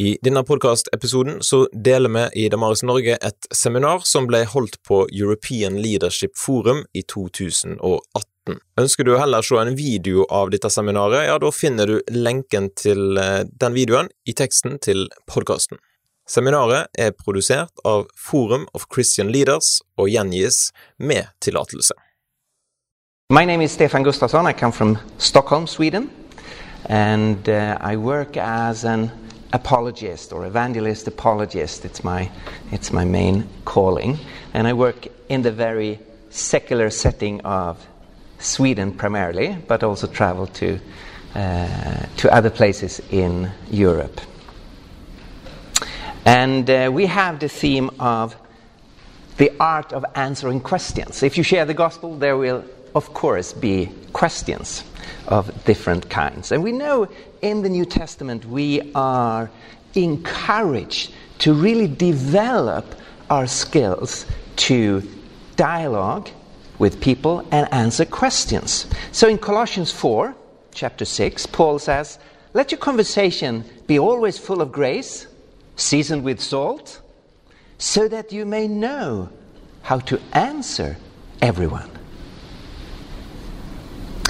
I denne podkastepisoden så deler vi i Damaris Norge et seminar som ble holdt på European Leadership Forum i 2018. Ønsker du heller se en video av dette seminaret, ja, da finner du lenken til eh, den videoen i teksten til podkasten. Seminaret er produsert av Forum of Christian Leaders og gjengis med tillatelse. My name is Stefan Gustafsson. I come from Stockholm, Sweden, and uh, I work as an apologist or evangelist apologist. It's my, it's my main calling. And I work in the very secular setting of Sweden primarily, but also travel to, uh, to other places in Europe. And uh, we have the theme of the art of answering questions. If you share the gospel, there will, of course, be questions of different kinds. And we know in the New Testament we are encouraged to really develop our skills to dialogue with people and answer questions. So in Colossians 4, chapter 6, Paul says, Let your conversation be always full of grace, seasoned with salt, so that you may know how to answer everyone.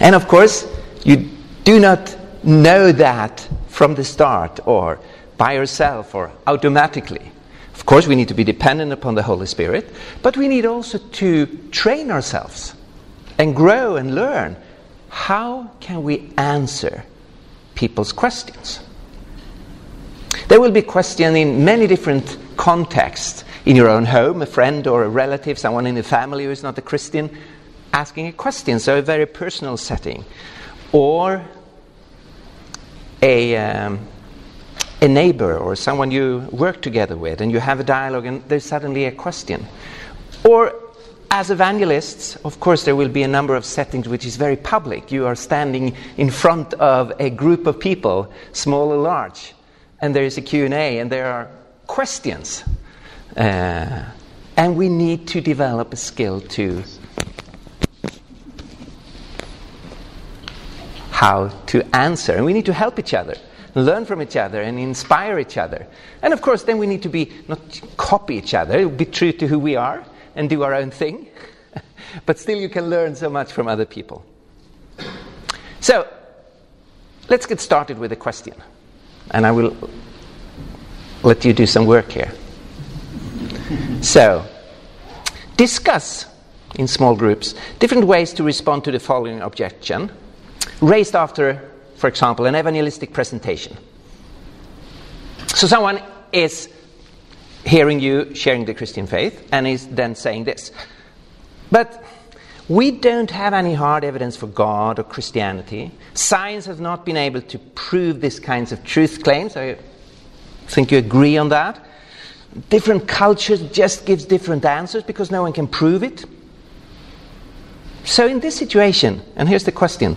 And of course, you do not know that from the start or by yourself or automatically. Of course, we need to be dependent upon the Holy Spirit, but we need also to train ourselves and grow and learn. How can we answer people's questions? There will be questions in many different contexts. In your own home, a friend or a relative, someone in the family who is not a Christian, asking a question, so a very personal setting. Or a, um, a neighbor or someone you work together with and you have a dialogue and there's suddenly a question. Or as evangelists, of course, there will be a number of settings which is very public. You are standing in front of a group of people, small or large, and there is a Q&A and there are questions. Uh, and we need to develop a skill to how to answer. And we need to help each other, learn from each other, and inspire each other. And of course, then we need to be not copy each other, be true to who we are, and do our own thing. but still, you can learn so much from other people. So, let's get started with a question. And I will let you do some work here. So, discuss in small groups different ways to respond to the following objection raised after, for example, an evangelistic presentation. So someone is hearing you sharing the Christian faith and is then saying this. But we don't have any hard evidence for God or Christianity. Science has not been able to prove these kinds of truth claims. I think you agree on that. Different cultures just gives different answers because no one can prove it. So in this situation, and here's the question,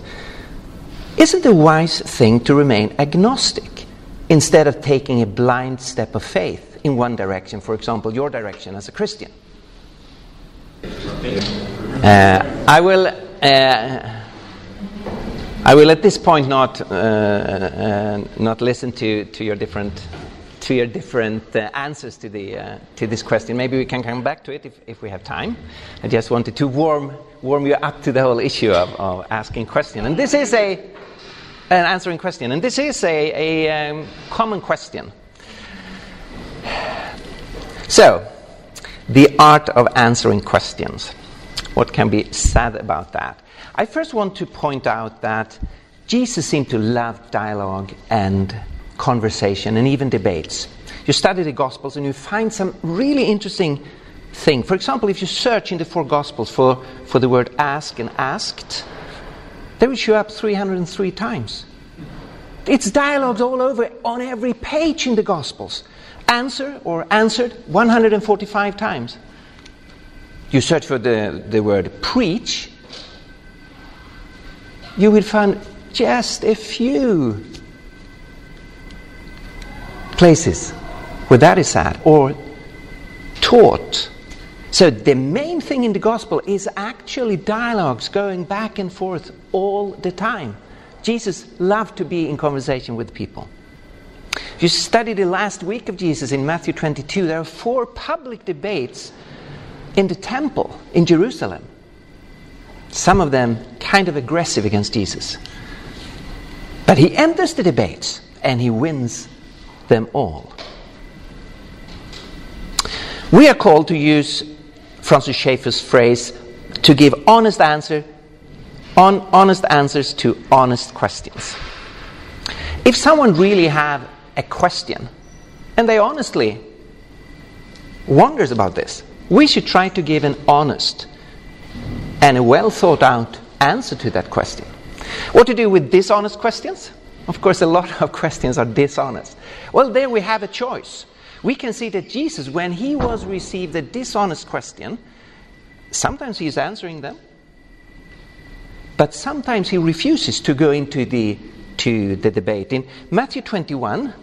is it a wise thing to remain agnostic instead of taking a blind step of faith in one direction, for example, your direction as a Christian? Uh, I will. Uh, I will at this point not uh, uh not listen to, to your different to your different uh, answers to the uh, to this question. Maybe we can come back to it if, if we have time. I just wanted to warm warm you up to the whole issue of, of asking questions. And this is a an answering question. And this is a, a um, common question. So, the art of answering questions. What can be said about that? I first want to point out that Jesus seemed to love dialogue and conversation and even debates. You study the Gospels and you find some really interesting thing. For example, if you search in the four Gospels for, for the word ask and asked, they will show up 303 times. It's dialogues all over on every page in the Gospels. Answer or answered 145 times. You search for the, the word preach, you will find just a few places where that is at, or taught so the main thing in the gospel is actually dialogues going back and forth all the time. Jesus loved to be in conversation with people. If you study the last week of Jesus in Matthew 22, there are four public debates in the temple in Jerusalem. Some of them kind of aggressive against Jesus. But he enters the debates and he wins them all. We are called to use Francis Schaeffer's phrase to give honest answer on honest answers to honest questions. If someone really have a question and they honestly wonders about this, we should try to give an honest and a well thought out answer to that question. What to do with dishonest questions? Of course, a lot of questions are dishonest. Well, there we have a choice. We can see that Jesus, when he was received a dishonest question, sometimes he is answering them, but sometimes he refuses to go into the, to the debate. In Matthew 21,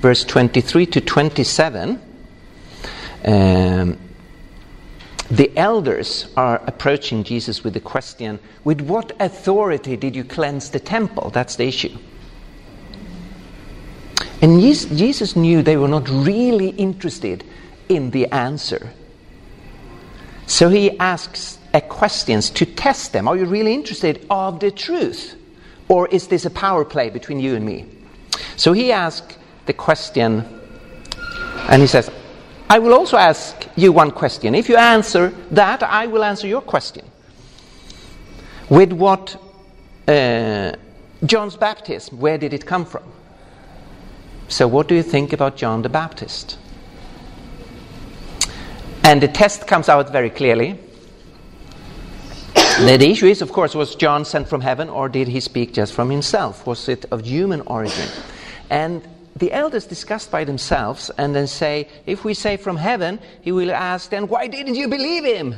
verse 23 to 27, um, the elders are approaching Jesus with the question With what authority did you cleanse the temple? That's the issue. And Jesus knew they were not really interested in the answer. So he asks a questions to test them. Are you really interested of the truth? Or is this a power play between you and me? So he asks the question, and he says, I will also ask you one question. If you answer that, I will answer your question. With what uh, John's baptism, where did it come from? So, what do you think about John the Baptist? And the test comes out very clearly. the issue is, of course, was John sent from heaven or did he speak just from himself? Was it of human origin? And the elders discussed by themselves and then say, if we say from heaven, he will ask, then why didn't you believe him?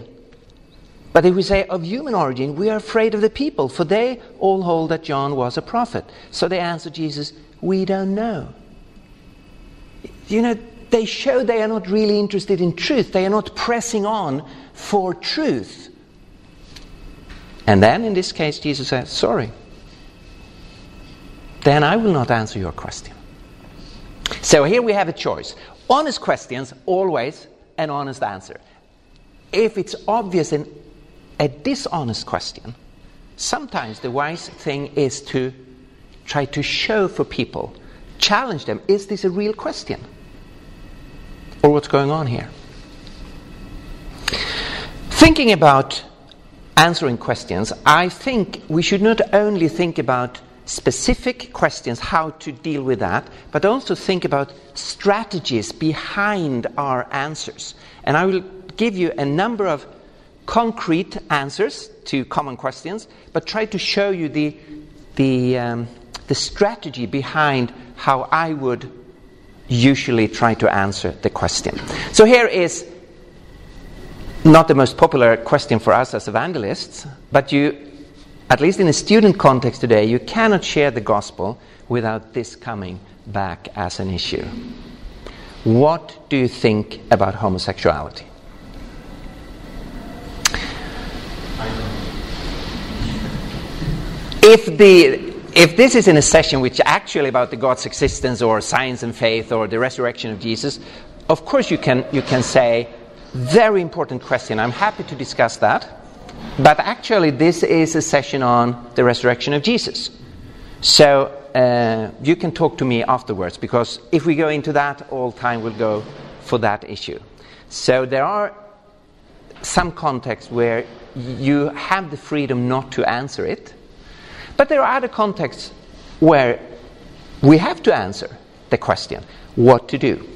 But if we say of human origin, we are afraid of the people, for they all hold that John was a prophet. So they answer Jesus, we don't know. You know, they show they are not really interested in truth. They are not pressing on for truth. And then in this case, Jesus says, sorry. Then I will not answer your question. So here we have a choice. Honest questions, always an honest answer. If it's obvious in a dishonest question, sometimes the wise thing is to try to show for people, challenge them is this a real question? Or what's going on here? Thinking about answering questions, I think we should not only think about specific questions, how to deal with that, but also think about strategies behind our answers. And I will give you a number of concrete answers to common questions, but try to show you the, the, um, the strategy behind how I would usually try to answer the question. So here is not the most popular question for us as evangelists, but you at least in a student context today, you cannot share the gospel without this coming back as an issue. What do you think about homosexuality? If the if this is in a session which is actually about the God's existence or science and faith or the resurrection of Jesus, of course you can you can say very important question. I'm happy to discuss that. But actually, this is a session on the resurrection of Jesus. So uh, you can talk to me afterwards because if we go into that, all time will go for that issue. So there are some contexts where you have the freedom not to answer it, but there are other contexts where we have to answer the question what to do.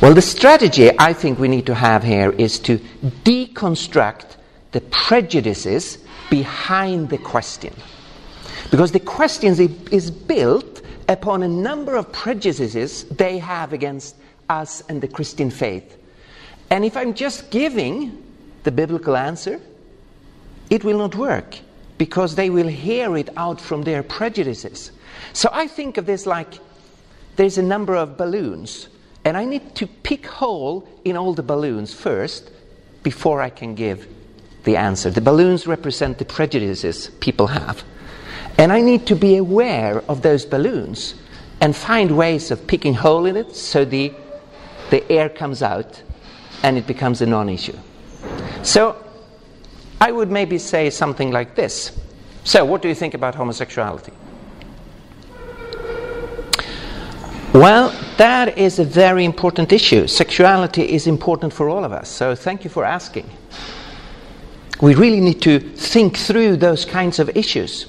Well, the strategy I think we need to have here is to deconstruct the prejudices behind the question. Because the question is built upon a number of prejudices they have against us and the Christian faith. And if I'm just giving the biblical answer, it will not work because they will hear it out from their prejudices. So I think of this like there's a number of balloons, and I need to pick hole in all the balloons first before I can give the answer. The balloons represent the prejudices people have. And I need to be aware of those balloons and find ways of picking hole in it so the, the air comes out and it becomes a non issue. So I would maybe say something like this. So, what do you think about homosexuality? Well, that is a very important issue. Sexuality is important for all of us, so thank you for asking. We really need to think through those kinds of issues.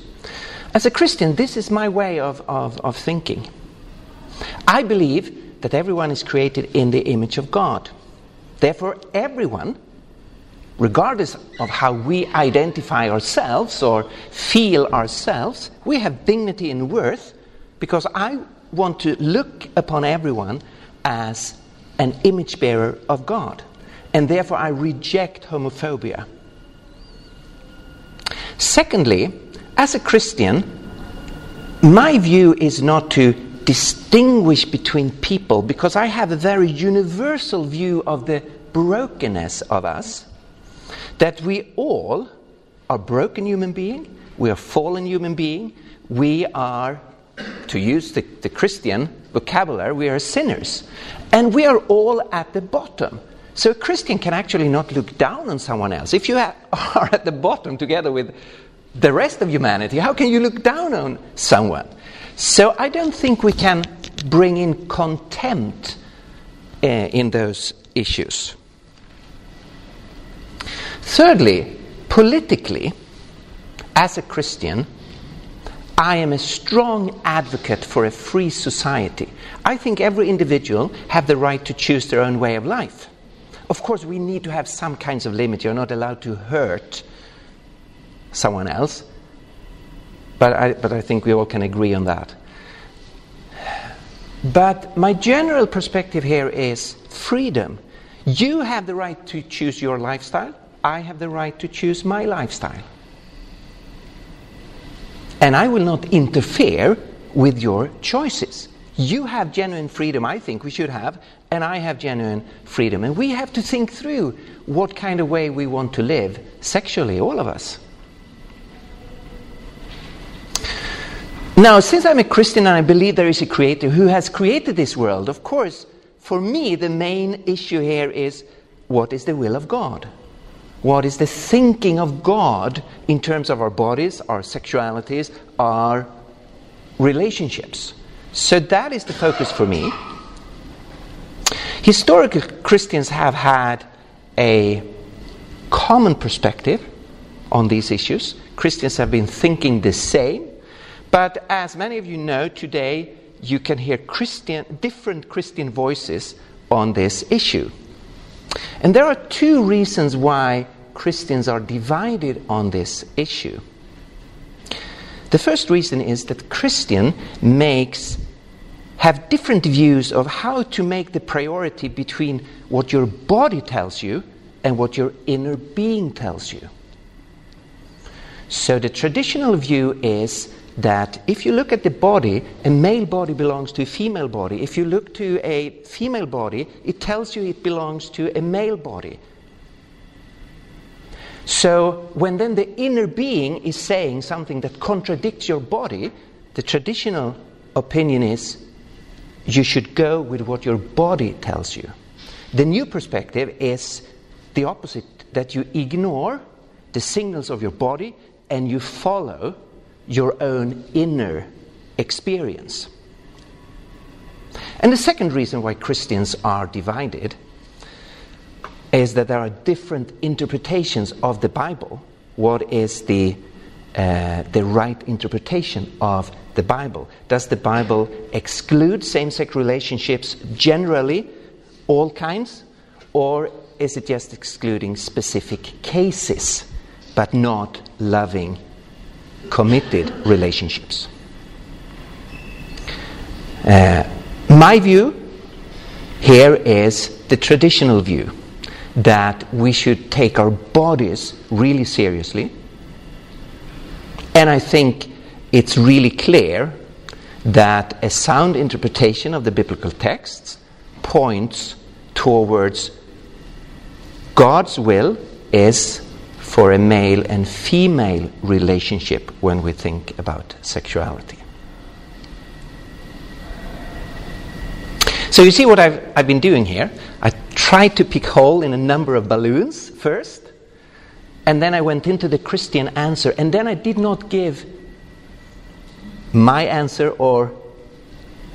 As a Christian, this is my way of, of, of thinking. I believe that everyone is created in the image of God. Therefore, everyone, regardless of how we identify ourselves or feel ourselves, we have dignity and worth because I want to look upon everyone as an image bearer of God. And therefore, I reject homophobia. Secondly, as a Christian, my view is not to distinguish between people because I have a very universal view of the brokenness of us. That we all are broken human beings, we are fallen human beings, we are, to use the, the Christian vocabulary, we are sinners. And we are all at the bottom. So a Christian can actually not look down on someone else. If you are at the bottom together with the rest of humanity, how can you look down on someone? So I don't think we can bring in contempt uh, in those issues. Thirdly, politically, as a Christian, I am a strong advocate for a free society. I think every individual have the right to choose their own way of life. Of course, we need to have some kinds of limit. You're not allowed to hurt someone else. But I, but I think we all can agree on that. But my general perspective here is freedom. You have the right to choose your lifestyle. I have the right to choose my lifestyle. And I will not interfere with your choices. You have genuine freedom, I think we should have, and I have genuine freedom. And we have to think through what kind of way we want to live sexually, all of us. Now, since I'm a Christian and I believe there is a creator who has created this world, of course, for me, the main issue here is what is the will of God? What is the thinking of God in terms of our bodies, our sexualities, our relationships? So that is the focus for me. Historical Christians have had a common perspective on these issues. Christians have been thinking the same. But as many of you know, today you can hear Christian, different Christian voices on this issue. And there are two reasons why Christians are divided on this issue. The first reason is that Christian makes have different views of how to make the priority between what your body tells you and what your inner being tells you. So the traditional view is that if you look at the body, a male body belongs to a female body. If you look to a female body, it tells you it belongs to a male body. So when then the inner being is saying something that contradicts your body, the traditional opinion is you should go with what your body tells you. The new perspective is the opposite that you ignore the signals of your body and you follow your own inner experience. And the second reason why Christians are divided is that there are different interpretations of the Bible. What is the, uh, the right interpretation of the Bible? Does the Bible exclude same sex relationships generally, all kinds? Or is it just excluding specific cases, but not loving committed relationships. Uh, my view here is the traditional view that we should take our bodies really seriously. And I think it's really clear that a sound interpretation of the biblical texts points towards God's will is for a male and female relationship when we think about sexuality. So you see what I've, I've been doing here? I tried to pick hole in a number of balloons first, and then I went into the Christian answer, and then I did not give my answer, or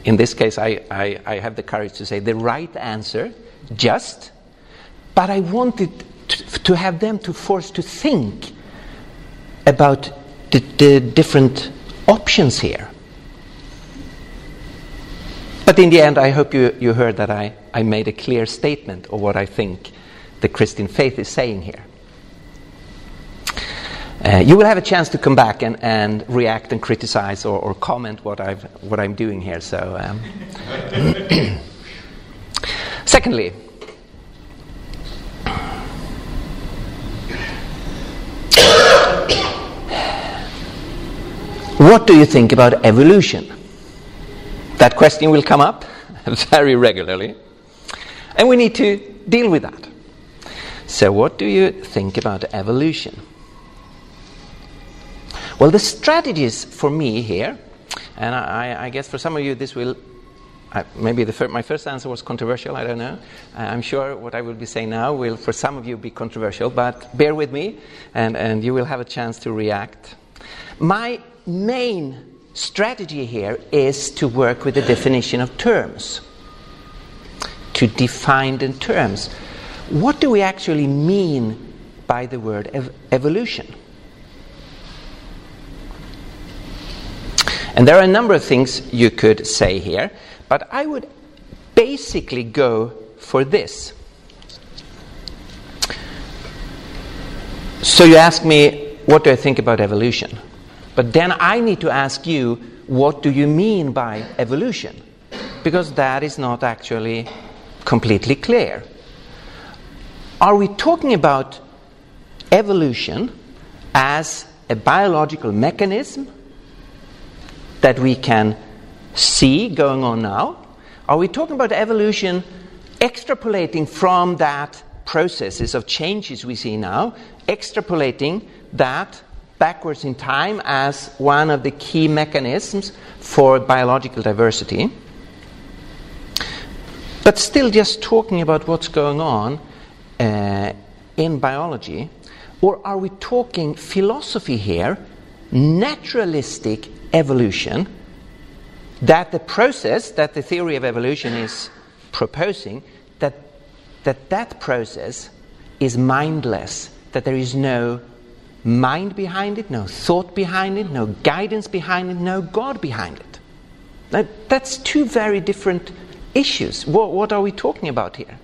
in this case, I, I, I have the courage to say the right answer, just, but I wanted to, have them to force to think about the, the different options here. But in the end, I hope you, you heard that I, I made a clear statement of what I think the Christian faith is saying here. Uh, you will have a chance to come back and, and react and criticize or, or comment what, I've, what I'm doing here. So, um. secondly, what do you think about evolution? That question will come up very regularly, and we need to deal with that. So, what do you think about evolution? Well, the strategies for me here, and I, I guess for some of you this will, uh, maybe fir- my first answer was controversial, I don't know. Uh, I'm sure what I will be saying now will for some of you be controversial, but bear with me and, and you will have a chance to react. My main strategy here is to work with the definition of terms, to define the terms. What do we actually mean by the word ev- evolution? And there are a number of things you could say here, but I would basically go for this. So you ask me, what do I think about evolution? But then I need to ask you, what do you mean by evolution? Because that is not actually completely clear. Are we talking about evolution as a biological mechanism that we can see going on now? Are we talking about evolution extrapolating from that processes of changes we see now, extrapolating that backwards in time as one of the key mechanisms for biological diversity? But still, just talking about what's going on uh, in biology, or are we talking philosophy here, naturalistic evolution, that the process that the theory of evolution is proposing, that that, that process is mindless, that there is no mind behind it, no thought behind it, no guidance behind it, no God behind it. Now, that's two very different issues. What, what are we talking about here?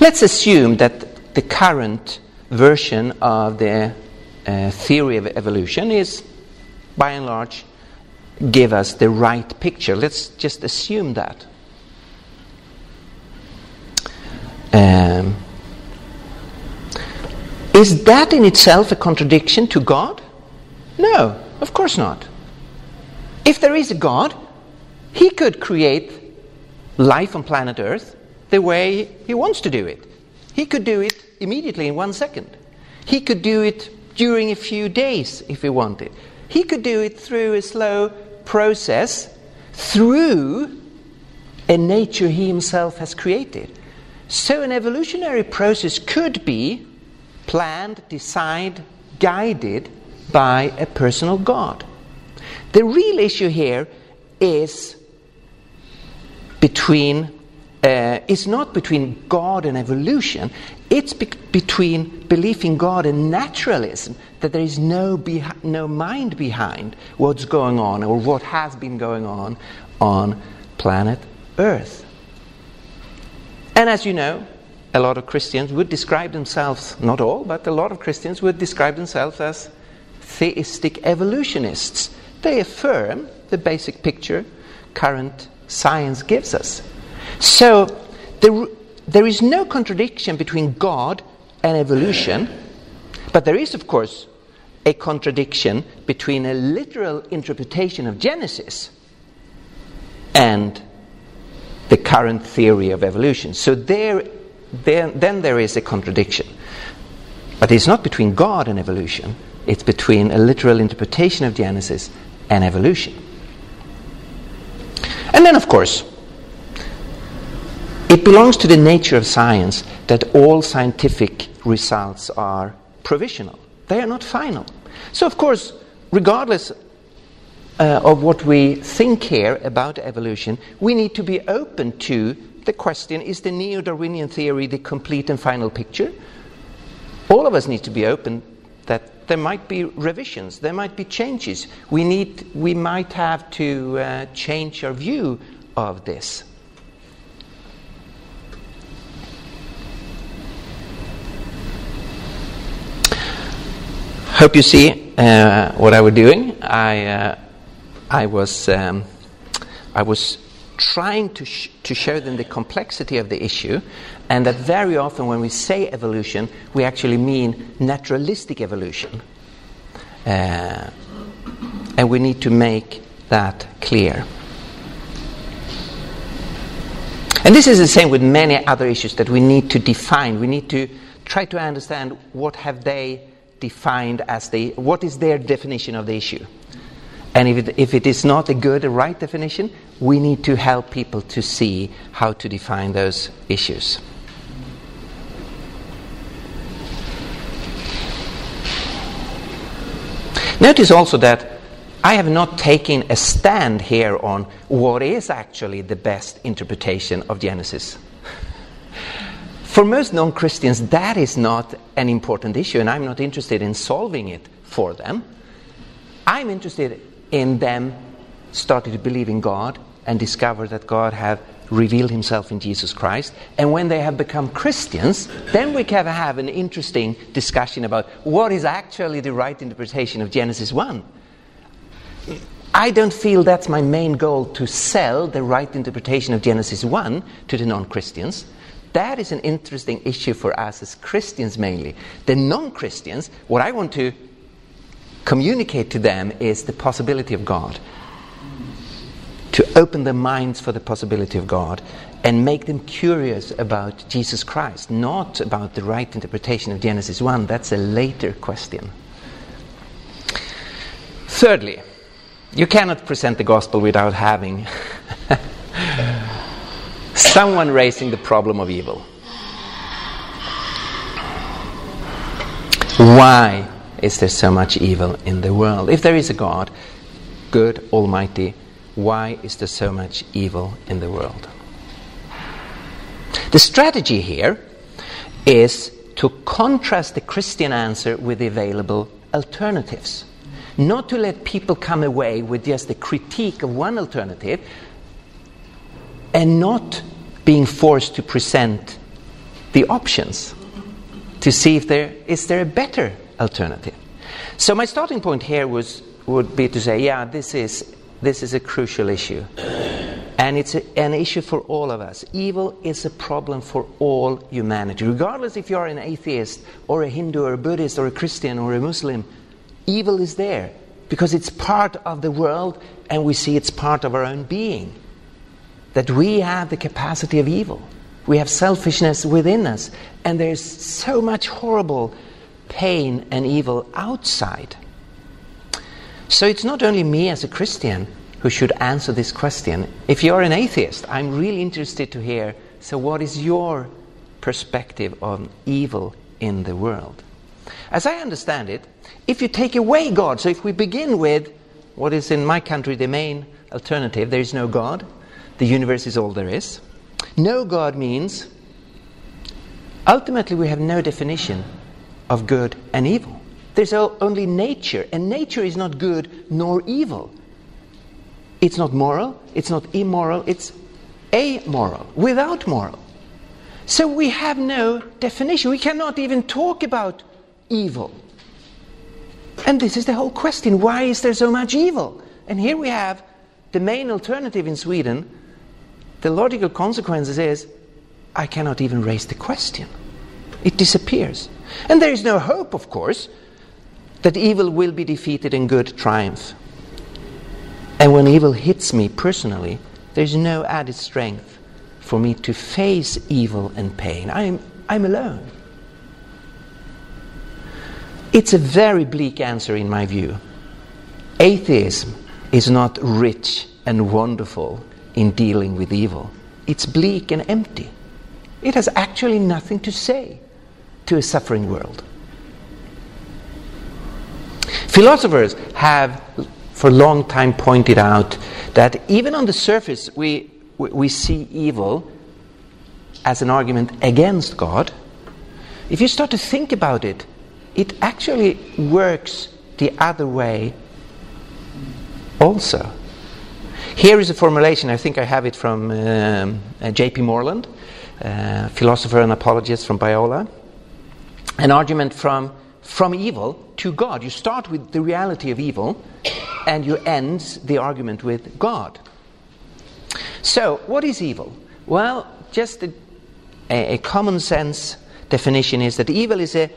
Let's assume that the current version of the uh, theory of evolution is, by and large, give us the right picture. Let's just assume that. Um, is that in itself a contradiction to God? No, of course not. If there is a God, He could create life on planet Earth the way He wants to do it. He could do it immediately in one second. He could do it during a few days if he wanted. He could do it through a slow process, through a nature he himself has created. So, an evolutionary process could be planned, designed, guided by a personal God. The real issue here is between uh, is not between God and evolution, it's be- between belief in God and naturalism, that there is no, behi- no mind behind what's going on or what has been going on on planet Earth. And as you know, a lot of Christians would describe themselves, not all, but a lot of Christians would describe themselves as theistic evolutionists. They affirm the basic picture current science gives us. So there, there is no contradiction between God and evolution, but there is, of course, a contradiction between a literal interpretation of Genesis and the current theory of evolution. So there, there, then there is a contradiction. But it's not between God and evolution, it's between a literal interpretation of Genesis and evolution. And then, of course, it belongs to the nature of science that all scientific results are provisional, they are not final. So, of course, regardless uh, of what we think here about evolution, we need to be open to the question is the neo Darwinian theory the complete and final picture? All of us need to be open that there might be revisions, there might be changes. We, need, we might have to uh, change our view of this. Hope you see uh, what I was doing. I, uh, I was, um, I was trying to, sh- to show them the complexity of the issue, and that very often when we say evolution, we actually mean naturalistic evolution. Uh, and we need to make that clear. And this is the same with many other issues that we need to define. We need to try to understand what have they defined as the what is their definition of the issue. And if it, if it is not a good, a right definition, we need to help people to see how to define those issues. Notice also that I have not taken a stand here on what is actually the best interpretation of Genesis. For most non Christians, that is not an important issue, and I'm not interested in solving it for them. I'm interested in them started to believe in God and discover that God have revealed himself in Jesus Christ. And when they have become Christians, then we can have an interesting discussion about what is actually the right interpretation of Genesis 1. I don't feel that's my main goal to sell the right interpretation of Genesis 1 to the non Christians. That is an interesting issue for us as Christians mainly. The non Christians, what I want to communicate to them is the possibility of God. To open their minds for the possibility of God and make them curious about Jesus Christ, not about the right interpretation of Genesis 1. That's a later question. Thirdly, you cannot present the gospel without having someone raising the problem of evil. Why is there so much evil in the world? If there is a God, good, almighty, why is there so much evil in the world? The strategy here is to contrast the Christian answer with the available alternatives. Not to let people come away with just a critique of one alternative and not being forced to present the options to see if there is there a better alternative. So my starting point here was, would be to say, yeah, this is, this is a crucial issue. And it's a, an issue for all of us. Evil is a problem for all humanity. Regardless if you're an atheist or a Hindu or a Buddhist or a Christian or a Muslim, evil is there because it's part of the world and we see it's part of our own being. That we have the capacity of evil. We have selfishness within us. And there's so much horrible pain and evil outside. So it's not only me as a Christian who should answer this question. If you're an atheist, I'm really interested to hear so, what is your perspective on evil in the world? As I understand it, if you take away God, so if we begin with what is in my country the main alternative, there is no God, the universe is all there is. No God means ultimately we have no definition of good and evil. There's only nature, and nature is not good nor evil. It's not moral, it's not immoral, it's amoral, without moral. So we have no definition. We cannot even talk about evil. And this is the whole question why is there so much evil? And here we have the main alternative in Sweden. The logical consequences is I cannot even raise the question, it disappears. And there is no hope, of course, that evil will be defeated and good triumph. And when evil hits me personally, there's no added strength for me to face evil and pain. I'm, I'm alone. It's a very bleak answer, in my view. Atheism is not rich and wonderful in dealing with evil. It's bleak and empty. It has actually nothing to say to a suffering world. Philosophers have for a long time pointed out that even on the surface we, we see evil as an argument against God. If you start to think about it, it actually works the other way also. Here is a formulation, I think I have it from um, uh, J.P. Moreland, uh, philosopher and apologist from Biola. An argument from, from evil to God. You start with the reality of evil and you end the argument with God. So, what is evil? Well, just a, a, a common sense definition is that evil is a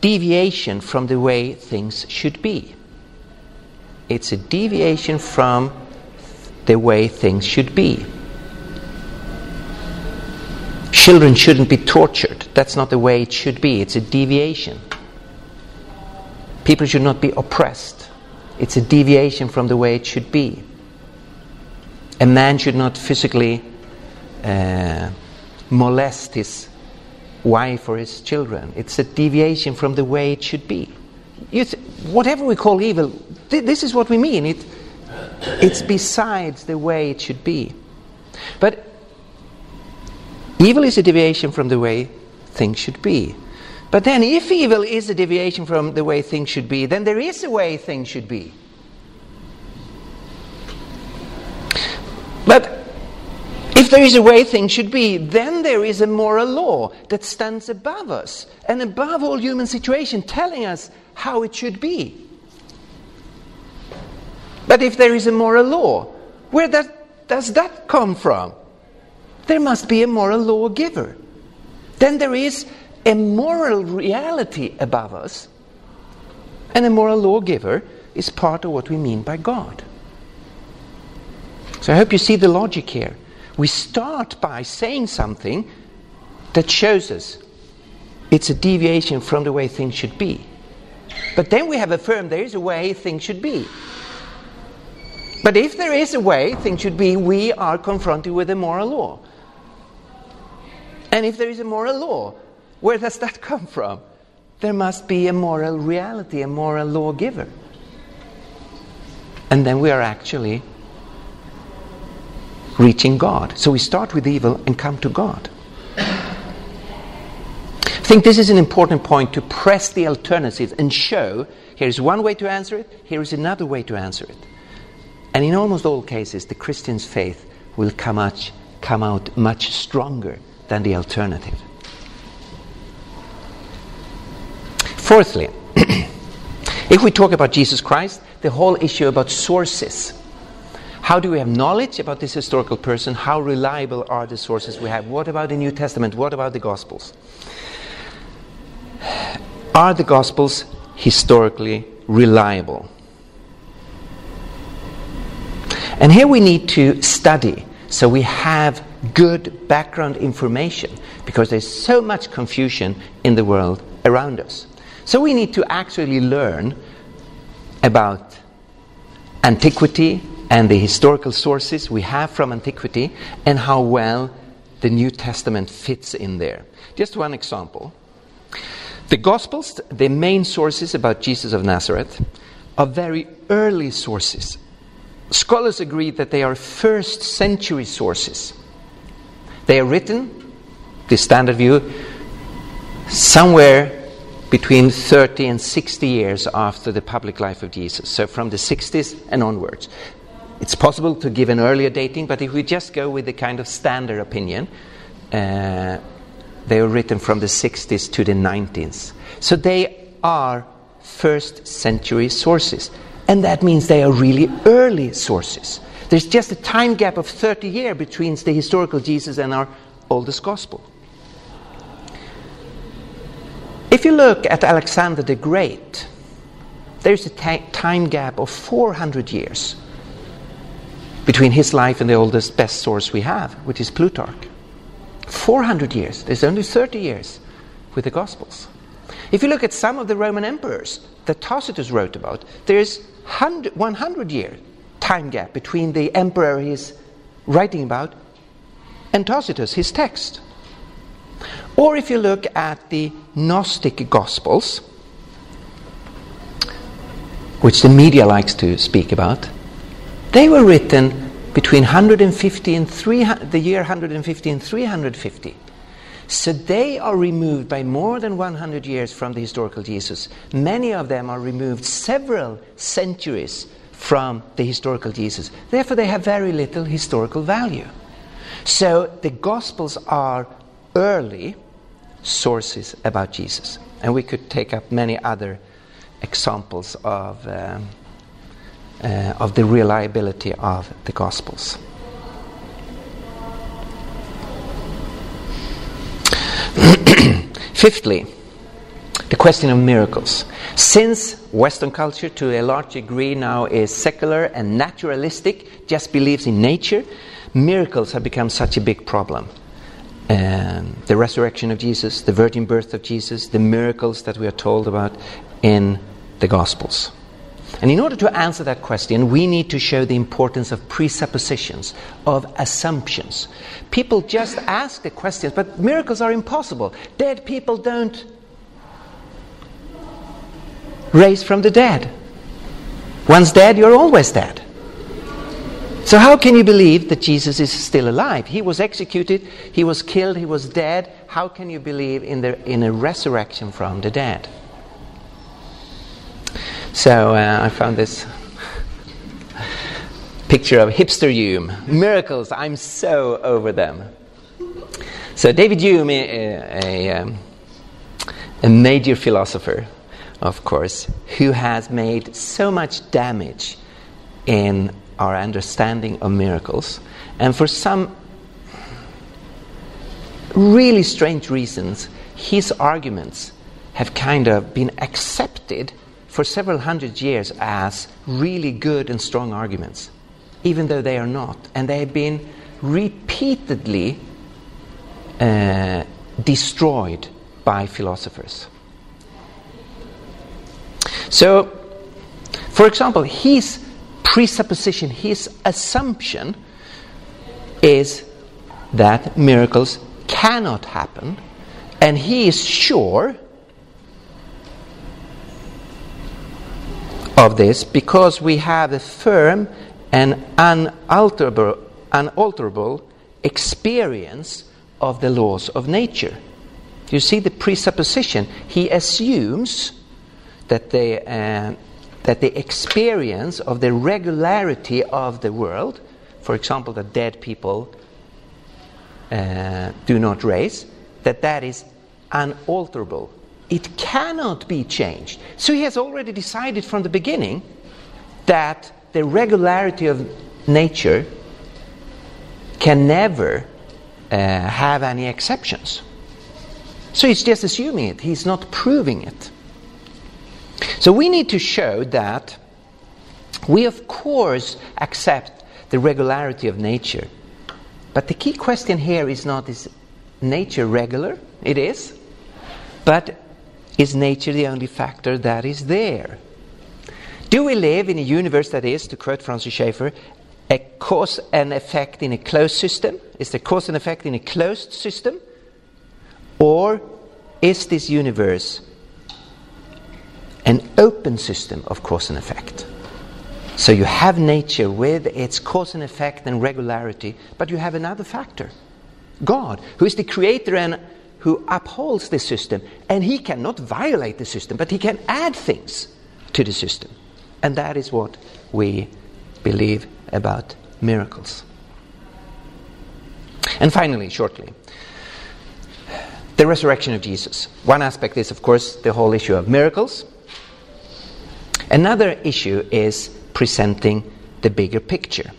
deviation from the way things should be. It's a deviation from the way things should be. Children shouldn't be tortured. That's not the way it should be. It's a deviation. People should not be oppressed. It's a deviation from the way it should be. A man should not physically uh, molest his wife or his children. It's a deviation from the way it should be. Th- whatever we call evil, th- this is what we mean. It, it's besides the way it should be. But evil is a deviation from the way things should be. But then, if evil is a deviation from the way things should be, then there is a way things should be. But if there is a way things should be, then there is a moral law that stands above us and above all human situation, telling us how it should be. But if there is a moral law, where that, does that come from? There must be a moral lawgiver. Then there is a moral reality above us, and a moral lawgiver is part of what we mean by God. So I hope you see the logic here. We start by saying something that shows us it's a deviation from the way things should be. But then we have affirmed there is a way things should be. But if there is a way things should be, we are confronted with a moral law. And if there is a moral law, where does that come from? There must be a moral reality, a moral lawgiver. And then we are actually reaching God. So we start with evil and come to God. I think this is an important point to press the alternatives and show here's one way to answer it, here is another way to answer it. And in almost all cases, the Christian's faith will come, much, come out much stronger than the alternative. Fourthly, if we talk about Jesus Christ, the whole issue about sources. How do we have knowledge about this historical person? How reliable are the sources we have? What about the New Testament? What about the Gospels? Are the Gospels historically reliable? And here we need to study so we have good background information because there's so much confusion in the world around us. So we need to actually learn about antiquity and the historical sources we have from antiquity and how well the New Testament fits in there. Just one example. The Gospels, the main sources about Jesus of Nazareth, are very early sources. Scholars agree that they are first century sources. They are written, the standard view, somewhere between 30 and 60 years after the public life of Jesus, so from the 60s and onwards. It's possible to give an earlier dating, but if we just go with the kind of standard opinion, uh, they were written from the 60s to the 90s. So they are first century sources, and that means they are really early sources. There's just a time gap of 30 years between the historical Jesus and our oldest gospel. If you look at Alexander the Great, there's a time gap of 400 years between his life and the oldest, best source we have, which is Plutarch. 400 years. There's only 30 years with the Gospels. If you look at some of the Roman emperors that Tacitus wrote about, there's 100, 100 year time gap between the emperor his writing about and Tacitus, his text. Or if you look at the Gnostic Gospels, which the media likes to speak about, they were written between 150 and 300, the year 150 and 350. So they are removed by more than 100 years from the historical Jesus. Many of them are removed several centuries from the historical Jesus. Therefore, they have very little historical value. So the Gospels are early sources about Jesus. And we could take up many other examples of, um, uh, of the reliability of the Gospels. Fifthly, the question of miracles. Since Western culture, to a large degree, now is secular and naturalistic, just believes in nature, miracles have become such a big problem. Um, the resurrection of Jesus, the virgin birth of Jesus, the miracles that we are told about in the Gospels. And in order to answer that question, we need to show the importance of presuppositions, of assumptions. People just ask the questions, but miracles are impossible. Dead people don't raise from the dead. Once dead, you're always dead. So, how can you believe that Jesus is still alive? He was executed, he was killed, he was dead. How can you believe in, the, in a resurrection from the dead? So, uh, I found this picture of hipster Hume. Miracles, I'm so over them. So, David Hume, a, a, um, a major philosopher, of course, who has made so much damage in our understanding of miracles. And for some really strange reasons, his arguments have kind of been accepted for several hundred years as really good and strong arguments, even though they are not. And they have been repeatedly uh, destroyed by philosophers. So, for example, his presupposition, his assumption is that miracles cannot happen, and he is sure of this because we have a firm and unalterable, unalterable experience of the laws of nature. You see the presupposition. He assumes that they. Uh, that the experience of the regularity of the world, for example, that dead people uh, do not raise, that that is unalterable. It cannot be changed. So he has already decided from the beginning that the regularity of nature can never uh, have any exceptions. So he's just assuming it, he's not proving it. So we need to show that we, of course, accept the regularity of nature. But the key question here is not is nature regular? It is. But is nature the only factor that is there? Do we live in a universe that is, to quote Francis Schaeffer, a cause and effect in a closed system? Is the cause and effect in a closed system? Or is this universe an open system of cause and effect. So you have nature with its cause and effect and regularity, but you have another factor God, who is the creator and who upholds the system. And he cannot violate the system, but he can add things to the system. And that is what we believe about miracles. And finally, shortly, the resurrection of Jesus. One aspect is, of course, the whole issue of miracles. Another issue is presenting the bigger picture.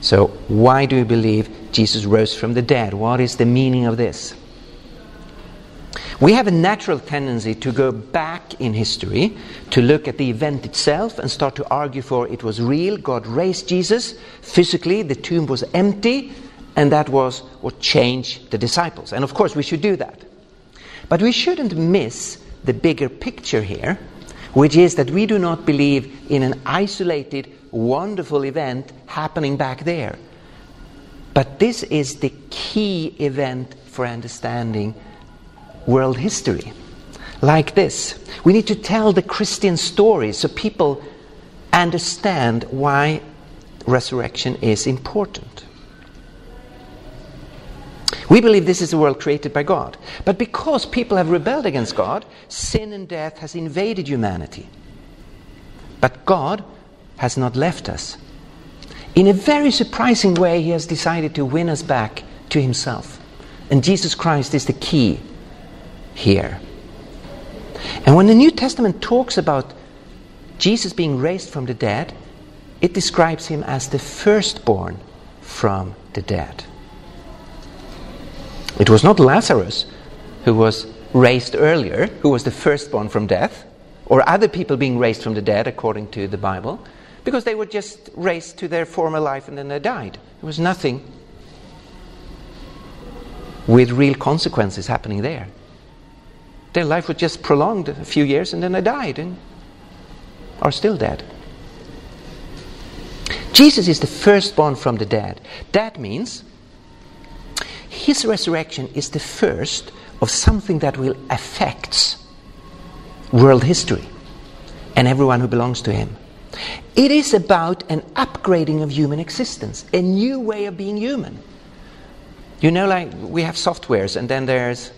So, why do we believe Jesus rose from the dead? What is the meaning of this? We have a natural tendency to go back in history to look at the event itself and start to argue for it was real. God raised Jesus physically, the tomb was empty, and that was what changed the disciples. And of course, we should do that. But we shouldn't miss the bigger picture here which is that we do not believe in an isolated, wonderful event happening back there. But this is the key event for understanding world history. Like this we need to tell the Christian story so people understand why resurrection is important. We believe this is a world created by God. But because people have rebelled against God, sin and death has invaded humanity. But God has not left us. In a very surprising way, He has decided to win us back to Himself. And Jesus Christ is the key here. And when the New Testament talks about Jesus being raised from the dead, it describes him as the firstborn from the dead. It was not Lazarus who was raised earlier, who was the firstborn from death, or other people being raised from the dead according to the Bible, because they were just raised to their former life and then they died. There was nothing with real consequences happening there. Their life was just prolonged a few years and then they died and are still dead. Jesus is the firstborn from the dead. That means his resurrection is the first of something that will affect world history and everyone who belongs to him. It is about an upgrading of human existence, a new way of being human. You know, like we have softwares, and then there's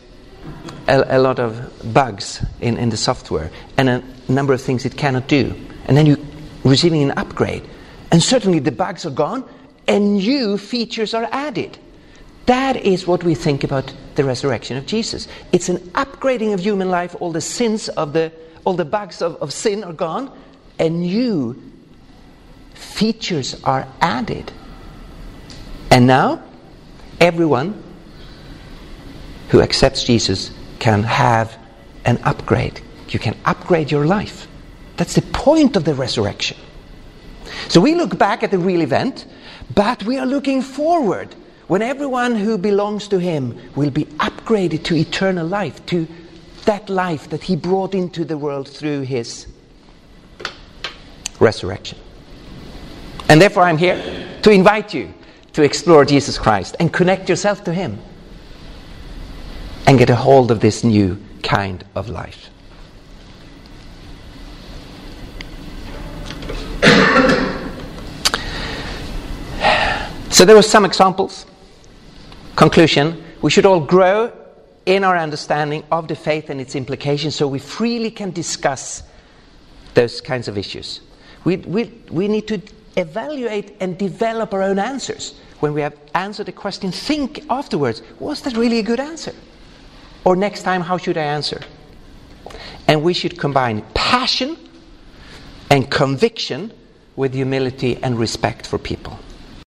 a, a, lot of bugs in, in the software and a number of things it cannot do. And then you're receiving an upgrade. And certainly the bugs are gone and new features are added. That is what we think about the resurrection of Jesus. It's an upgrading of human life. All the sins of the, all the bugs of, of sin are gone, and new features are added. And now, everyone who accepts Jesus can have an upgrade. You can upgrade your life. That's the point of the resurrection. So we look back at the real event, but we are looking forward when everyone who belongs to Him will be upgraded to eternal life, to that life that He brought into the world through His resurrection. And therefore, I'm here to invite you to explore Jesus Christ and connect yourself to Him and get a hold of this new kind of life. so there were some examples. Conclusion we should all grow in our understanding of the faith and its implications so we freely can discuss those kinds of issues. We, we, we need to evaluate and develop our own answers. When we have answered a question, think afterwards was that really a good answer? Or next time, how should I answer? And we should combine passion and conviction with humility and respect for people.